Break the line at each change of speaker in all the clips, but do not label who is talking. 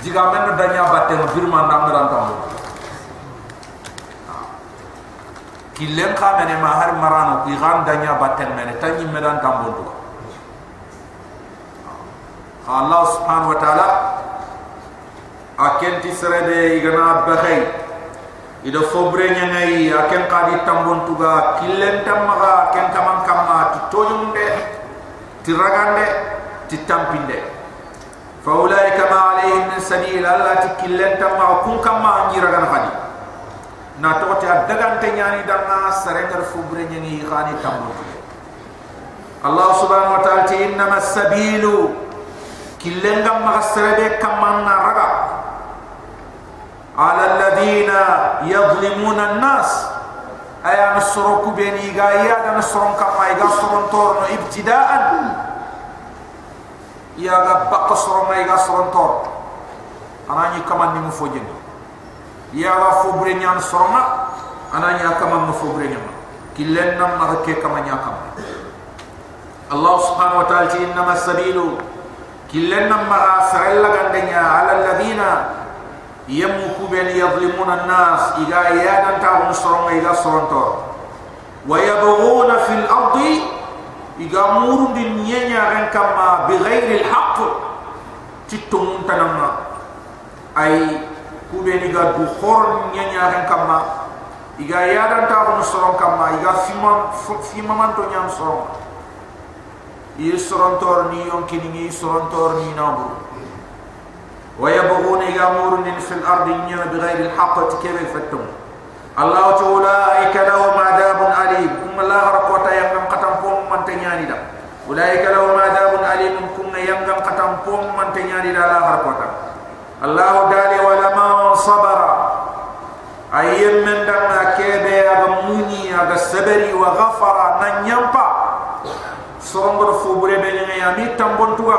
diga men danya birma ndam ran tambo killen ka mene ma har marano ki gan danya batte mene tanyi medan tambo to Allah subhanahu wa ta'ala aken ti serede igana bakhay ida fobre nyangai aken qadi tambon tuga killen tamaga ken kaman kamma ti toyunde ti ragande ti tampinde فأولئك ما عليهم من سبيل الله تكلن تما كن كما أنجي رغن خدي ناتوتي أدغان تنياني دانا سرنجر فبرنيني غاني تمو الله سبحانه وتعالى إنما السبيل كلن كما غسرده كما نرغا على الذين يظلمون الناس أيام السروك بيني غايا نسرون كما يغسرون تورن ابتداءً ya ga bakko soro may ga soro tor anani kaman ni mu fojeng ya ga fo bre nyam soro ma anani kaman mu fo bre nyam killen nam ma ke kaman nya kam allah subhanahu wa ta'ala inna masabilu killen nam ma sarella gandenya ala alladhina yamu kuben yadhlimuna an-nas iga yadan ta'un soro may ga soro tor yabghuna fil ardi iga muru di nyenya ren kama bi ghairi al haqq titum tanama ay kube ni ga du khor nyenya ren kama. Iga yadan ta ko soron kama. Iga fima fima man to nyam soron yi soron tor ni yon kini ni soron tor ni nabu. Wa yabghuna iga muru din fil ardi nyenya bi ghairi al haqq tikebe fatum Allah ta'ala ikadahum adabun alim. Umma la harakota yang man tanyani da ulaika lahum adabun alim kum yangam qatam pom man tanyani da la harkota allah dali wala ma sabara. Ayyam men dan akebe aga muni aga sabari wa ghafara nan nyampa. Sorongor fu bure be nyanga ya mi tambon tuwa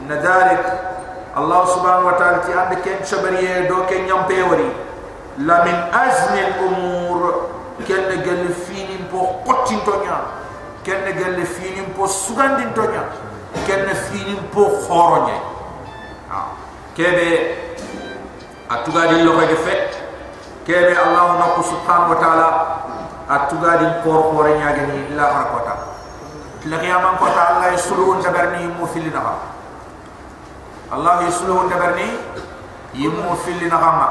inna dalik allah subhanahu wa ta'ala ti ande ken sabari do ken nyampe wari. La min azmi al umur ken gel fini po qotin to nyam kenne gelle finim po sugandin tonya kenne finim po khoronye ha. Kebe atuga din lo kage fet kebe allah na ko subhanahu wa taala atuga din por por nyaage ni la harkota la qiyamam ko ta allah yusluun tabarni mu filina ha allah yusluun tabarni yimu filina ha ma.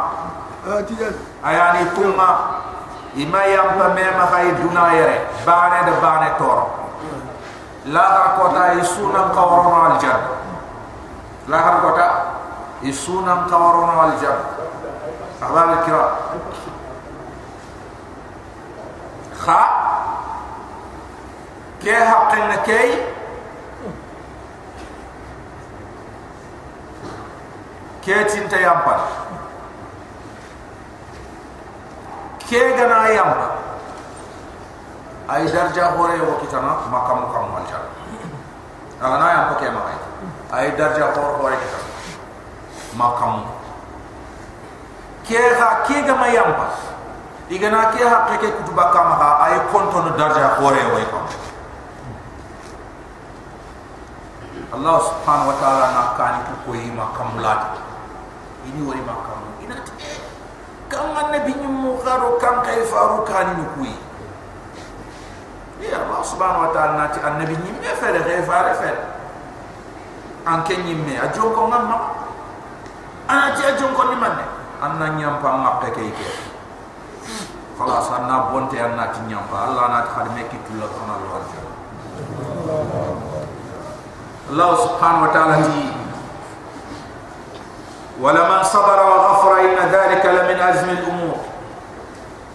Ayani kuma ima yam pa me ma hay duna yere bane de bane tor. La har kota isuna qawrona al jan la har kota isuna qawrona al jan abal kira. Kha ke haqqin kay ke tinta yampal ke gana yamba ay darja hore wo kitana makam kam malja ana yamba ke ma ay ay darja hore hore kitana makam ke ha ke gama yamba igana ke ha ke ke kutuba kama ha ay konto no darja hore wo kam Allah subhanahu wa ta'ala na kani ko yi makam lat ini wori makam. Mu garo kam ya annabi ni ينذر كم كيف أروكاني نكوي. يا الله سبحانه وتعالى ناتي النبي نمي فلا غير فلا أن كن نمي أجونكم نمي أنا تي أجونكم نمي أنا نيامبا مكة كيكي خلاص أنا بونتي أنا نيم نيامبا الله ناتي خدمة كي تلا كنا الوالجا الله سبحانه وتعالى ولمن صبر وغفر إن ذلك لمن أزم الأمور.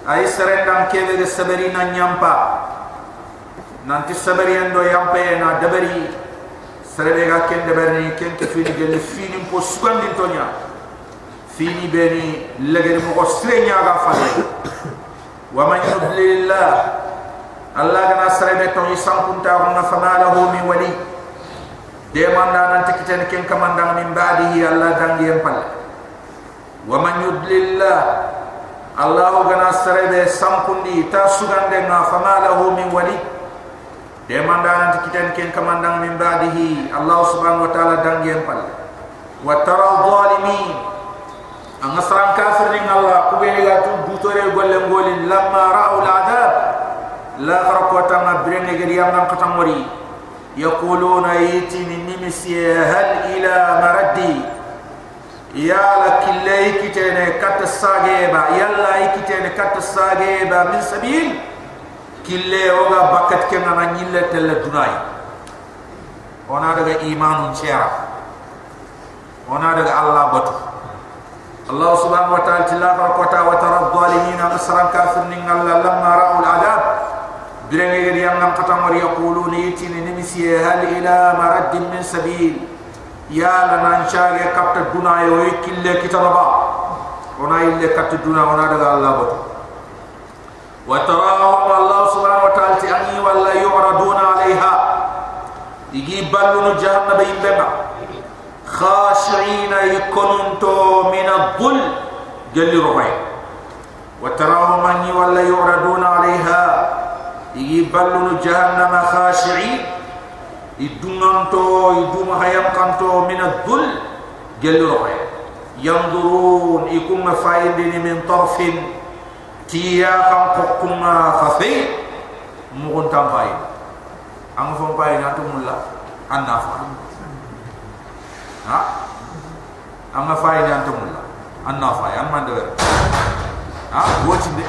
ayi sere kam kebe de sabari na nyampa. Nanti sabari ando yampa ya na dabari sere be ga ken dabari ni ken ke fini gele fini po sugandi tonya. Fini beni legere mo ko sere ga fa wa man yudlillah allah gana sere be ton isan kun ta ko na fama lahu min wali. De manda nanti kiten ken kamanda min badi allah dangi empal wa man yudlillah Allahu gana sare de sampundi ta sugande na famalahu min wali. De mandan tikiten ken kamandang min badihi. Allah subhanahu wa taala dang gen pal wa tara zalimi ang asran kafir ning Allah kubeli ga tu butore golle golin lamma ra'u al'adab la harqata ma brene ger yam nan qatamori yaquluna yati min nimsi hal ila maradi يا لك اللي كتني كت الساجيبا يلا كتني كت الساجيبا من سبيل كله وغا بكت كنا نيلة تل دناي ona daga imanun ciara ona daga Allah batu Allah subhanahu wa ta'ala tilaka kota wa tara dhalimin asran kafir ning Allah lamma ra'u al'adab birene gadi yang ngam kata mar yaquluna yitini nimisi hal ila marad min sabil ya lana nchage kapta duna yo ikille kitaraba ona ille kapta duna ona daga Allah batu wa tara Allah subhanahu wa ta'ala ti anni walla yu'raduna 'alayha igi balunu jahannaba yimbema خاشعين يكونتو من الظل جل ربعي وتراهم أني ولا يعرضون عليها يبلون Idunganto, iduma hayam kanto mina dul gelo hay yandurun ikum faidini min tarfin. Tiya kam kokuma fafi mugun tambay am fon pay natu mulla anna fa ha? Am ha? na fay natu mulla anna fa am mande ha? Gochinde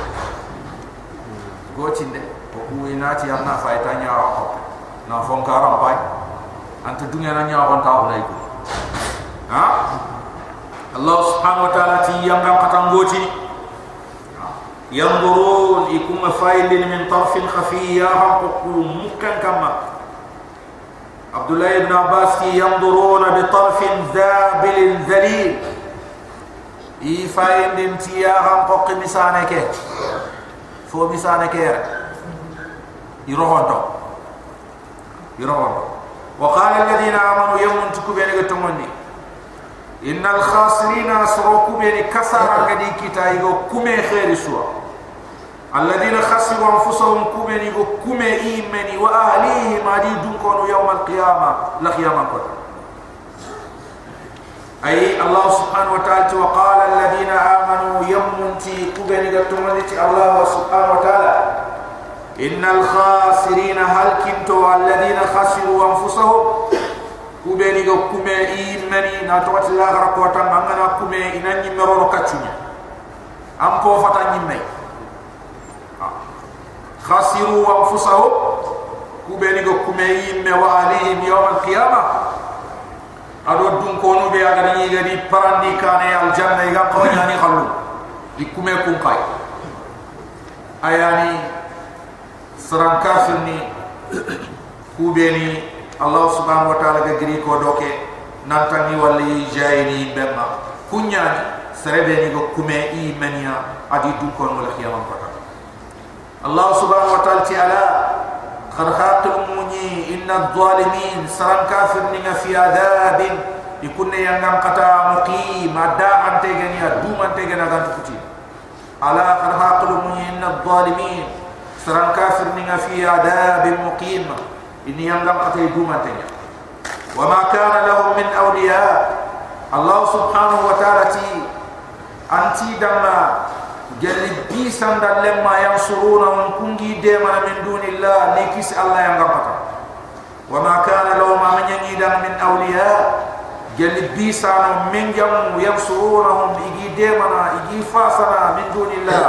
gochinde ko uinati anna fay tanya ko na fon ka ram pai anta dunya na nya ban lah ta ha? Allah subhanahu wa taala ti yang ram katang goti ha? yanzurun ikum fa'ilin min tarfin kafiyah haqqu ya mukan kama abdullah ibn abbas ki yanzuruna bi tarfin zabil dhalil i fa'ilin ti ya ram misane ke? Fo misane ke? Yi rohonto يروحون وقال الذين امنوا يوم تكبين تمني ان الخاسرين اسروا كبين كسر قدي كتايغو كومي خير سوا الذين خسروا انفسهم كومني وكومي ايمني واهليهم ادي دونكون يوم القيامه لا قيامه كون اي الله سبحانه وتعالى وقال الذين امنوا يمنتي كوبني غتومنتي الله سبحانه وتعالى ان الخاسرين هل كنتوا الذين خسروا انفسهم كوبني كومي ايمني ناتوات لا غرقوتا مانغنا كومي انني مرورو كاتشوني ام كو فتا نيمي خسروا انفسهم كوبيني go kumeyi me wa alihim yawm al qiyamah ado dun ko no be aga ni gadi parandi kane al janna ga ko yani khallu di kume kum kay ayani seran kafir ni kube ni Allah subhanahu wa ta'ala gagiri ko doke nantani wali jai ni bemma. Kunya ni serebe ni kume i mania adi dukon wala khiyaman kota. Allah subhanahu wa ta'ala ti ala kharkhat umuni inna dhalimin seran kafir ni ngafi adabin ikunne yang ngam kata muqim ada antegenya dum antegenya gantukuti ala kharkhat umuni inna dhalimin Serang kafir ni fi ada muqim. Ini yang gampang kata ibu matanya. Wa ma kana lahum min awliya. Allah subhanahu wa ta'ala ti Anti dama Jadi bisan dan lemma yang suruna Mungkungi dema min dunillah Nikis Allah yang gampang kata. Wa ma kana lahum amanyangi dan min awliya. Jadi bisan min jamu yang suruna Mungkungi dema Igi fasana min dunillah.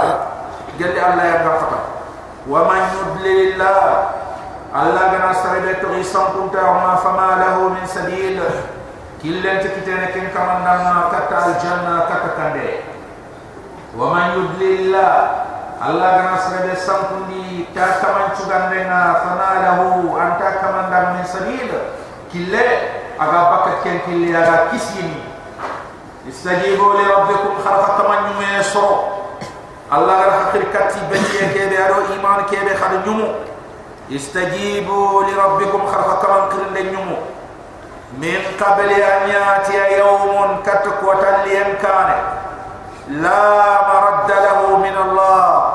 Jadi Allah yang gampang kata man yudlilillah Allah gana sarebe to isam kunta ma fama lahu min sabil killen tikitene ken kamandana kata al janna kata kande ومن يدلل الله الله كما سرد سامكندي تا كمان چوغاندنا فما له انت كمان دام من سبيل كله اغا بكت كن كله اغا كسيني استجيبوا لربكم خلق كمان نمي سو الله غير حقر كتي بنتي كيبي أرو إيمان كيبي خد نمو استجيبوا لربكم خرفة كمان كرن نمو من قبل أن يأتي يوم كتقوة لينكان لا مرد له من الله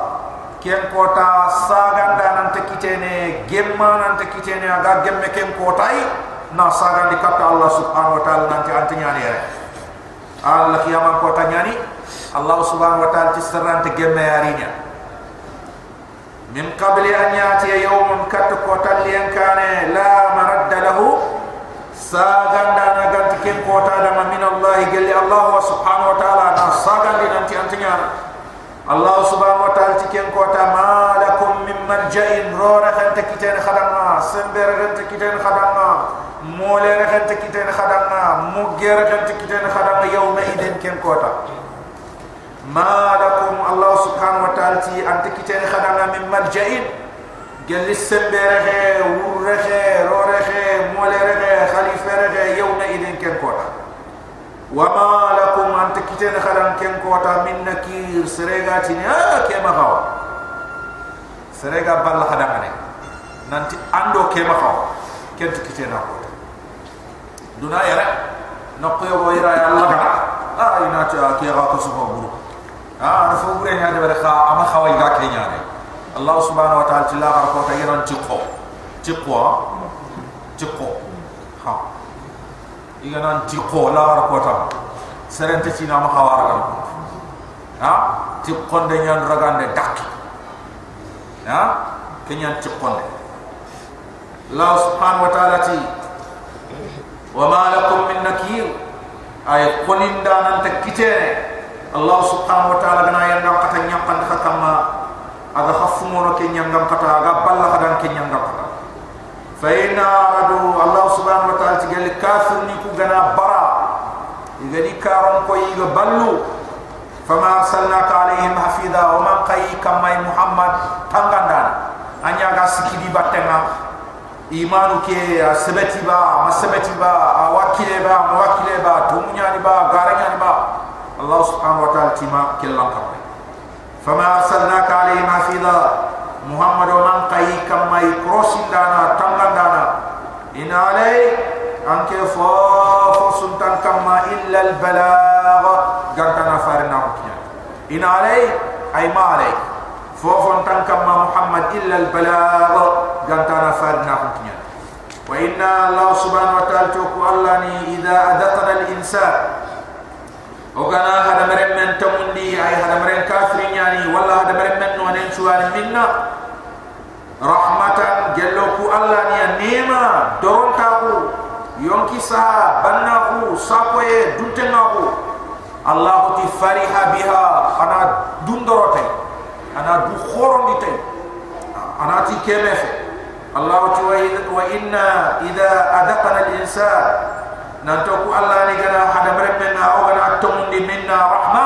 كن قوتا ساغان دان انت كتيني جمان انت كتيني اغا جمع كن قوتاي نا ساغان دي الله سبحانه وتعالى انت انت يعني يعني. Allah kiaman ko tanyani Allah subhanahu wa ta'ala tisran te gemme yarinya min qabli an yati yawmun kat ko taliyan kane la maradda lahu saganda na ganti ken ko ta min Allah gelli Allah subhanahu wa ta'ala na sagandi nanti antinya. Allah subhanahu wa ta'ala tiken ko ta malakum min marja'in rora kan takiten khadama sembere kan takiten khadama mole kan takiten khadama mugere kan takiten khadama yawma idin ken ko ta malakum Allah subhanahu wa ta'ala ti antakiten khadama min marja'in gelli sembere he wurre he rora he mole he khalifa he yawma idin ken ko ta وما لكم أن تكتين خلان كن كوتا من نكير سريغا تيني آه كيما خوا سريغا duna yara na ko yobo ya Allah ba a ina ta ke ga ko so ko buru ah da fu bure nya de barka ama khawai ga ke ne Allah subhanahu wa ta'ala tilla ga ko ta yaran ci ko ci ha. Iga nan ci la ga ko ta serente ci na ma khawara ga ha? Ci kon de nya ragande dak. Ha? Ke nya Allah subhanahu wa ta'ala ti wa ma lakum min nakir ay qonin da nan ta kitene allah subhanahu wa ta'ala gana yan ngam kata nyampan khakama aga khafu mono ke nyangam kata aga balla kadan ke nyangam kata فإن أرادوا الله سبحانه وتعالى تقول كافر نيكو غنا برا إذا دي كارون كوي يبلو فما أرسلناك عليهم حفيظا ومن قي كما محمد تنغندان أنيا غاسكي دي باتنا إيمانو كي سبتي با ما سبتي با وكيل با موكيل با تومنيا با غارنيا با الله سبحانه وتعالى تيما كلام فما أرسلناك عليهم حفيظا محمد ومن قي كما يكروسين دانا تنغن دانا إن علي أنك فوف سلطان كما إلا البلاغ فوفن تنكم محمد إلا البلاغ جنتنا فادنا كنتنا وإن الله سبحانه وتعالى تقول الله ني إذا أذقنا الإنسان وقنا هذا مرم من تمندي أي هذا مرم كافرين يعني والله هذا مرم من وننشوان منا رحمة جلوكو الله ني نيما دورنتاكو yonki saha banna ku sapoye dutenga ku allah ti fariha biha ana dundorotay ana du khorondi tay ana ti kemefe Allah ti wa inna idha adaqana al-insan. Nantoku Allah ni gana hada meremena o gana tomundi minna rahma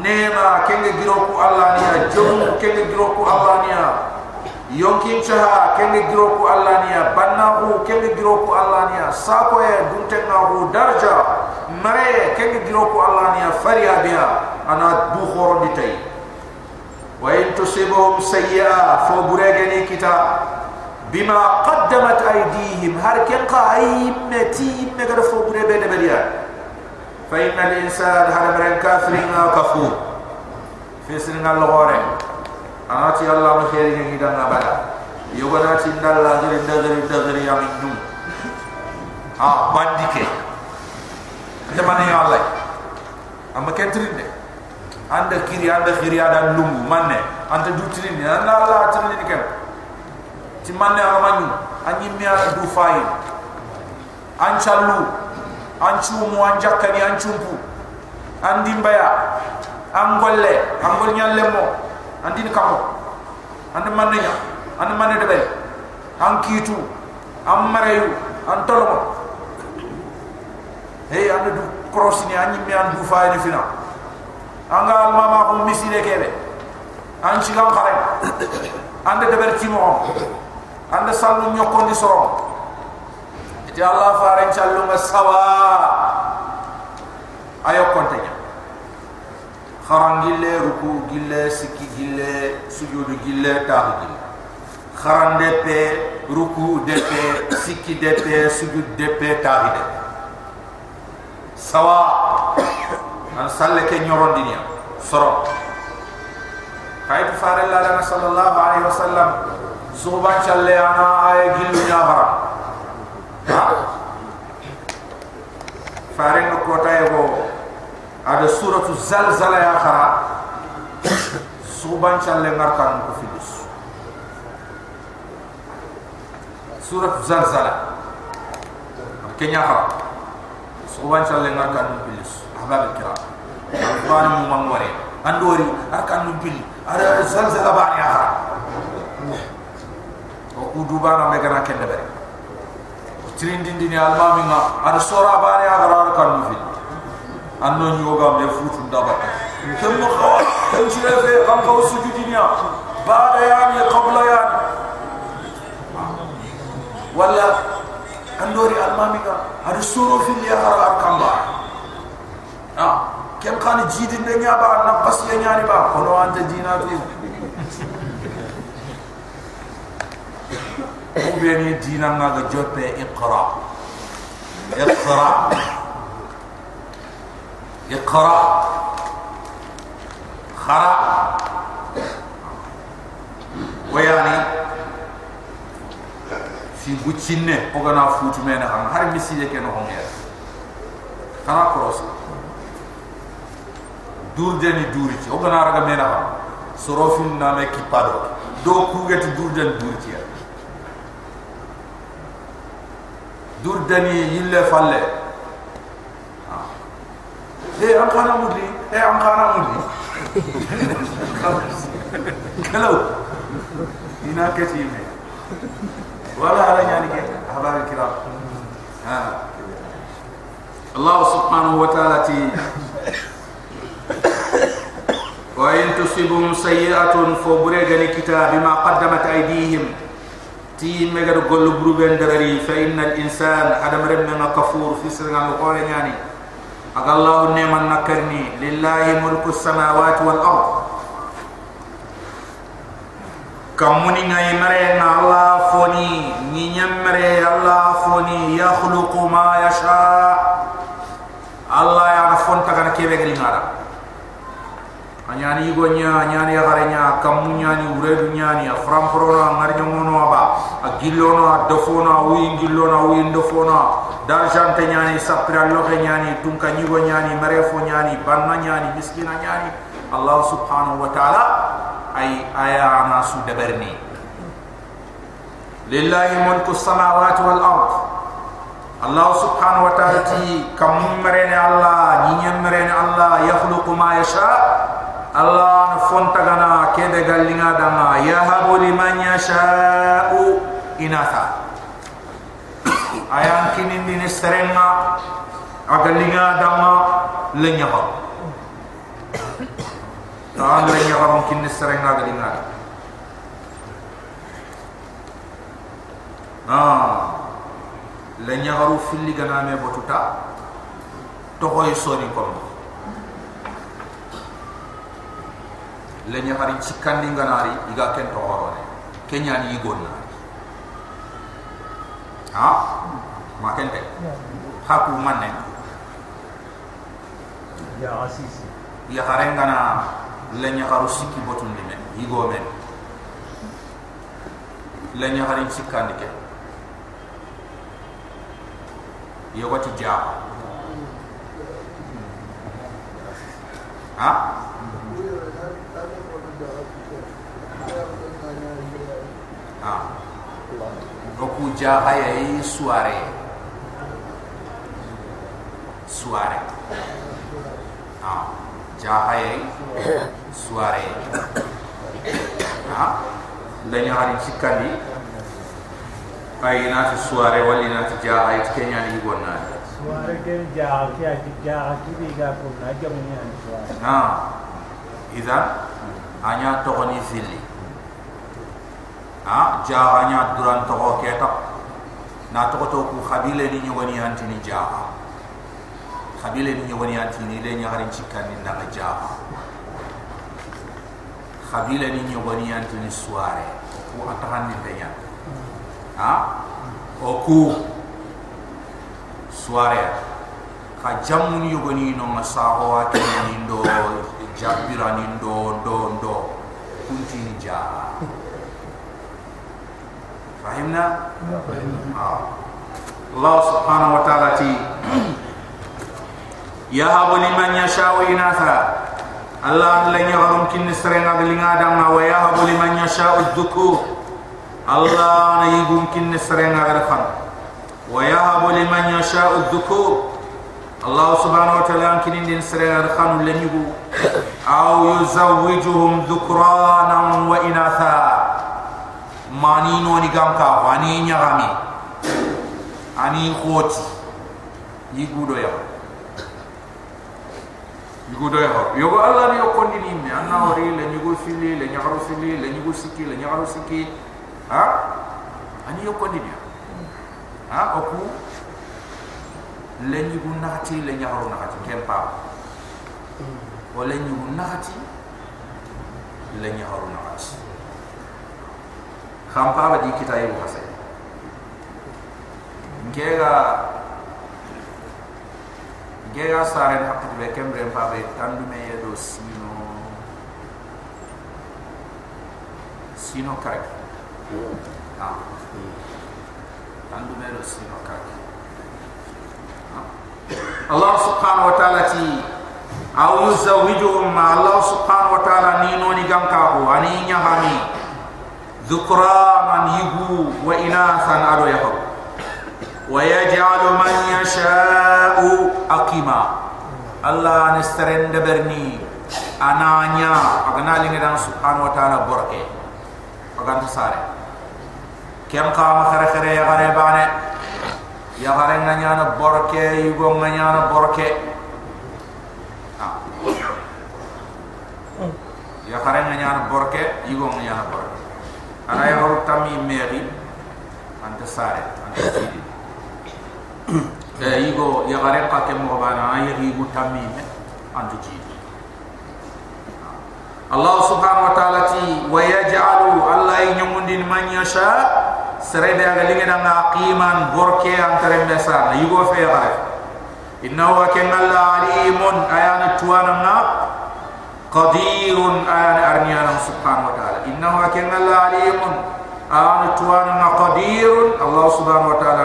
nema kenge giroku Allah ni jomu kenge giroku Allah ni yonkin chaha kenge giroku Allah niya bannahu kenge giroku Allah niya sako e duntennahu darja. Mare kenge giroku Allah niya fariya biha. Ana du khoro ditay wa in tusibuhum sayyi'a fo buregeni kita bima qaddamat aydihim har ken qa aymati megara fo burebe de beriya fa inna al insan har maren kafirin kafur fi sirnga logore anati allah ma khairi ngi dan abada yogo nati ndalla ngiri ndagari ndagari ya min dum ha bandike ande mane allah amma kentrinde anda kiri anda kiri ada lum manne anda dutrinde anda allah trinde ken ti manne amanyu anyi mi ala du fay an challu an chumu an jakkani an chumpu andi mbaya an golle an gol nyalle mo. Andini kamo ande manne nya ande manne de bay an kitu am mareyu an tolmo hey ande du cross ni. Anyi mi an du fay ni fina anga al mama ko misile kebe an ci gam xare ande de ber ci mo ande salu ñoko ni so ti allah faare ciallu ma sawa. Ayo konte nya. Kharangille ruku gille sikki gille sujudu gille tahu gille. Kharande pe ruku de pe sikki de pe sujud de pe de sawa an salle ke nyorondinia soro kaytu fare la la sallallahu alaihi wasallam suban challe ana ay gillu nya haram fare no kota ego ada suratu zalzala ya khara suban challe ngar kan ko filis suratu zalzala kenya khara suban challe ngar kan ko filis ahbab kiram alquran mu mangware andori arkan nu bil ada zalzala ba ya khara o kudu bana me gana kende bari tirindindi ni almami nga ada sora ba ya khara arkan nu filis anno nyoga me futu ndaba kem mo khawa kem ci refe kam ko sujudi niya baada yani yani wala andori almami ga hadu suru fil yahara akamba ah ha, kem kan jidin de nya ba na pas ye nya ni ba ko no dina ti ko ni dina nga ga jotte iqra. Iqra. Iqra. Khara. si buccinne gana futu mena han har mi sije ken hon ya kala cross durde ni duri ci o gana raga mena han sorofin na me ki pado do ku get durde ni duri ci durde ni yille falle e an kana mudi e an kana mudi kalau ina ke ci me kiram ha Allah subhanahu wa ta'ala ti. Wa in tusibum sayi'atun fo buregani kita bima qaddamat aydihim. Ti mega do gollu bruben darari fa innal insan adam remna kafur fi sirngal qole nyani aga allah neman nakarni lillahi mulku samawati wal ard kamuni ngai mare na allah foni ni nyamre allah foni yakhluqu ma yasha. Allah ya fon tagana kebe gali ngara anyani go nya anyani ya gare nya kamu nyani uredu nyani afram corona ngar nyono aba agillono adofono wi gillono wi ndofono darjan te nyani sapra loke nyani tunka nyigo nyani marefo nyani banna nyani miskina nyani allah subhanahu wa ta'ala ay aya na su dabarni lillahi mulku samawati wal ard. Allah subhanahu wa ta'ala ti kam allah nyinyam marene allah yakhluqu ma yasha. Allah na fonta gana kede galinga dama ya habu liman yasha'u inatha. Ayan kinin din serenga agalinga dama lenya ha tan lenya ha mungkin serenga agalinga ah lenya haru fili gana me botuta. To hoy sori kono. Le nya hari cikkan ni nganari iga ken to horone kenya ni igonna ha? Ma ken te ha ku manne
ya asisi
ya harengana le nya haru sikki botun ni men igo men le nya hari cikkan ni ke yo wati ja ha? Goku jahaya yi suare. Suare. Ha. Jahaya yi Suare Ha? Lanya hari cikandi Ay nati suare wali nati jahaya Kenya ni ibu na
Suare ke jahaya Kia jahaya Kibi ga pun Aja punya suare
Ha? Izan Hanya tohoni fili ha? Jaanya duran to ko keta na to to ku khabile ni nyogoni antini jaa khabile ni nyogoni antini le harin cikani na jaa khabila ni nyobani anti ni suare ku atahan ni tanya ha? Oku suare ka ni yogani no masaho ati ni ndo jabira ni ndo ndo ndo kunti ni ja ya, fahimna ha. Allah subhanahu wa ta'ala ti yahabu liman yasha'u inatha. Allah la nyagarum kin serenga gelinga dang wa yahabu liman yasha'u dhukur. Allah na yigum kin serenga garfan wa yahabu liman yasha'u dhukur. Allah subhanahu wa ta'ala kin din serenga garfan le nyugo aw yuzawwijuhum dhukranan wa inatha. Mani no ni gamka wani nyagami ani khoti. Yigudo ya yugo do yaho yogo allah ni yokondi ni me anna wari le nyugo fili le nyagaro fili le nyugo siki le nyagaro siki. Ha? Ani yokondi ni ha? Oku? Le nyugo nakati le nyagaro nakati kempa o le nyugo nakati le nyagaro nakati khampa ba di kita yigo hasay ngega gega sare na hakki be kembre pa be tandu me yedo sino. Sino kare ah. Tandu me do sino kare Allah subhanahu wa ta'ala ti aw yuzawijuhum ma Allah subhanahu wa ta'ala ni no ni gam ka ani nya hani dhukranan yubu wa inathan ado yahab ويجعل من يشاء أقيما الله نسترن دبرني أنا نيا أغنى لنا سبحانه وتعالى بركة أغنى تساري كم قام خير خير يا غري باني يا غري نيانا بركة يقوم نيانا بركة يا غري نيانا بركة يقوم نيانا بركة أنا يا غري تامي ميري أنت ساري أنت سيدي eh igo ya gare ka ke mo bana ay ri gu tammi me antu ji Allah subhanahu wa ta'ala ti wa yaj'alu Allah yanyundin man yasha. Serebe aga linga na qiman borke antare mesa igo fe gare innahu kan Allah alimun. Ayana tuana na qadirun ayana arniyana subhanahu wa ta'ala. Innahu kan Allah alimun. Ayana tuana na qadirun. Allah subhanahu wa ta'ala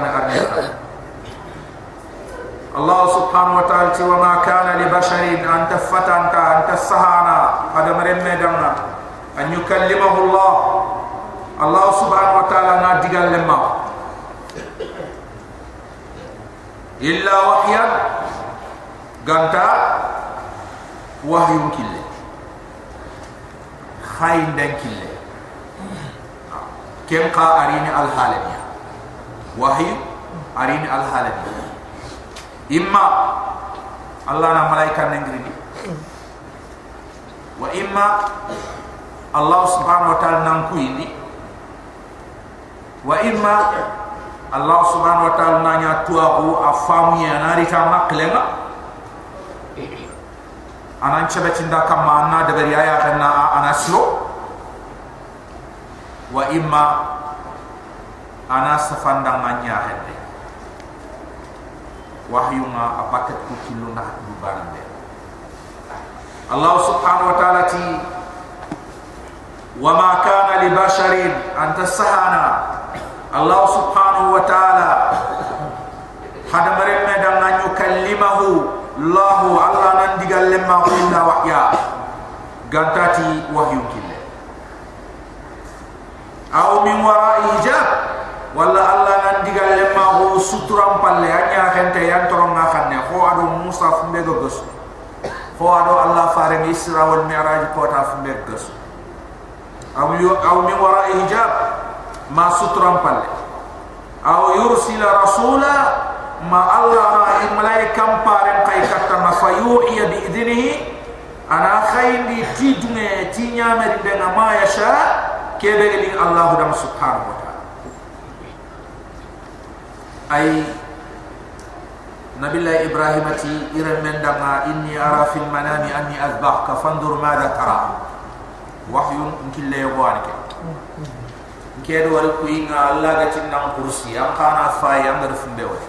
الله سبحانه وتعالى وما كان لبشر أن تفتنك أن تسهانا هذا مرمى دمنا أن يكلمه الله الله سبحانه وتعالى نادق لما إلا وحيا قنطا وحي كله خاين دن كله كم قا أريني الحالة وحي أريني الحالة imma allah na malaika nengri wa imma allah subhanahu wa ta'ala nan kuindi wa imma allah subhanahu wa ta'ala nanya tuaku afamu ya nari ta maklenga anan chebe tinda kama na de aya kana anaslo wa imma ana safanda manya wahyu nga apaket ku kilu na du Allah subhanahu wa ta'ala ti wa ma kana li basharin an tasahana. Allah subhanahu wa ta'ala hada mare me dam na ñu kallimahu Allah Allah nan digal lemma ko inna wahya. Gantati wahyu kille. Aw min wara'i hijab wala Allah nan digal le suturam palle anya gente yan torom na xanne ho ado Musa fumbe go gos ho ado Allah fare ni Isra wal Mi'raj ko ta fumbe gos aw yu aw min wara hijab ma suturam palle. Aw yursila rasula ma Allah ma malaikam pare kay katta ma fayuhi bi idnihi ana khayndi tidme tinyame de na ma yasha kebe li Allah dam subhanahu أي نبي الله إبراهيم تي إرم من دما إني أرى في المنام أني أذبحك فانظر ماذا ترى. وحي إنك لا يبوانك. إنك يدو إن الله قتل نعم كرسي أم قانا فاي أم رفن بيوه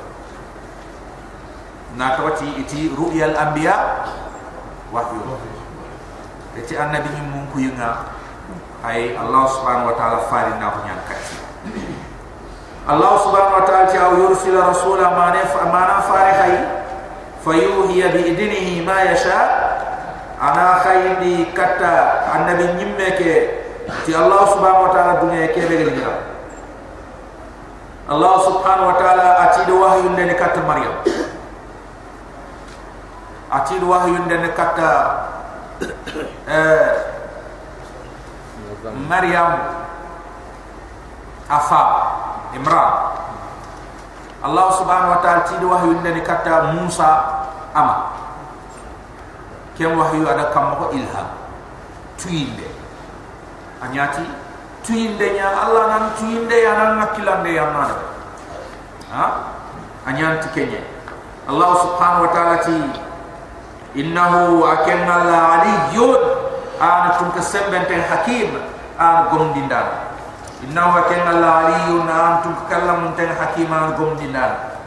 ناكبتي إتي رؤيا الأنبياء وحي. إتي أن نبي ممكو ينا أي الله سبحانه وتعالى فاي نعم katti Allah subhanahu wa ta'ala ti au yursil rasula ma ne ma na fare khay fayuhiya bi idnihi ma yasha. Ana khayndi katta annabi nyimme ke ti allah subhanahu wa ta'ala dunya ke be gira allah subhanahu wa ta'ala imran. Allah subhanahu wa ta'ala ti do wahyu ndene katta musa ama kem wahyu ada kam ko ilham. Tuinde anyati tuinde nya allah nan tuinde ya nan nakilande ya nan ha? Anyanti kenye allah subhanahu wa ta'ala ti innahu akenna la aliyyun an tum kasembente hakim an gomdindan innahu akenna la aliyyun an tum kallamun tan hakiman gomdindan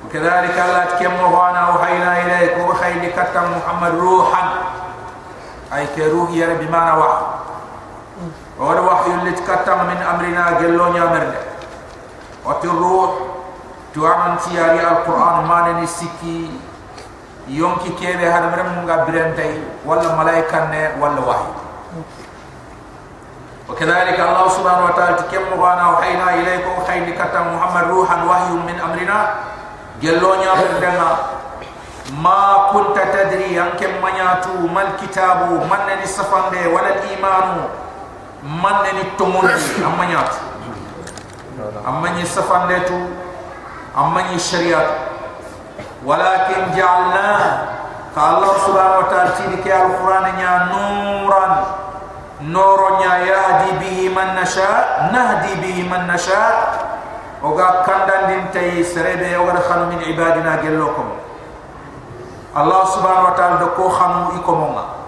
وكذلك الله تكم وانا وحينا اليك وحي لكتم محمد روحا اي كروح يا ربي ما وحي وهذا وحي اللي تكتم من امرنا جلون يا مرد وتروح تعمل تياري القران ما نسيكي يونكي كيبه هذا مرم غبرنتي ولا ملائكه ولا وحي وكذلك الله سبحانه وتعالى كم غانا وحينا إليكم خير كتم محمد روحا وحي من أمرنا. جلون يا فردنا ما كنت تدري أن كم منياتو ما الكتاب من السفن ولا الإيمان. من التمون أم منيات أم من السفن أم من الشريعة ولكن جعلنا فالله سبحانه وتعالى تلك القرآن نورا. al-Quran nya nuran noro nya yahdi bihi man nasha nahdi bihi man nasha. Oga kandan din tay serebe oga khanu min ibadina gellokum. Allah subhanahu wa ta'ala do ko khanu ikomonga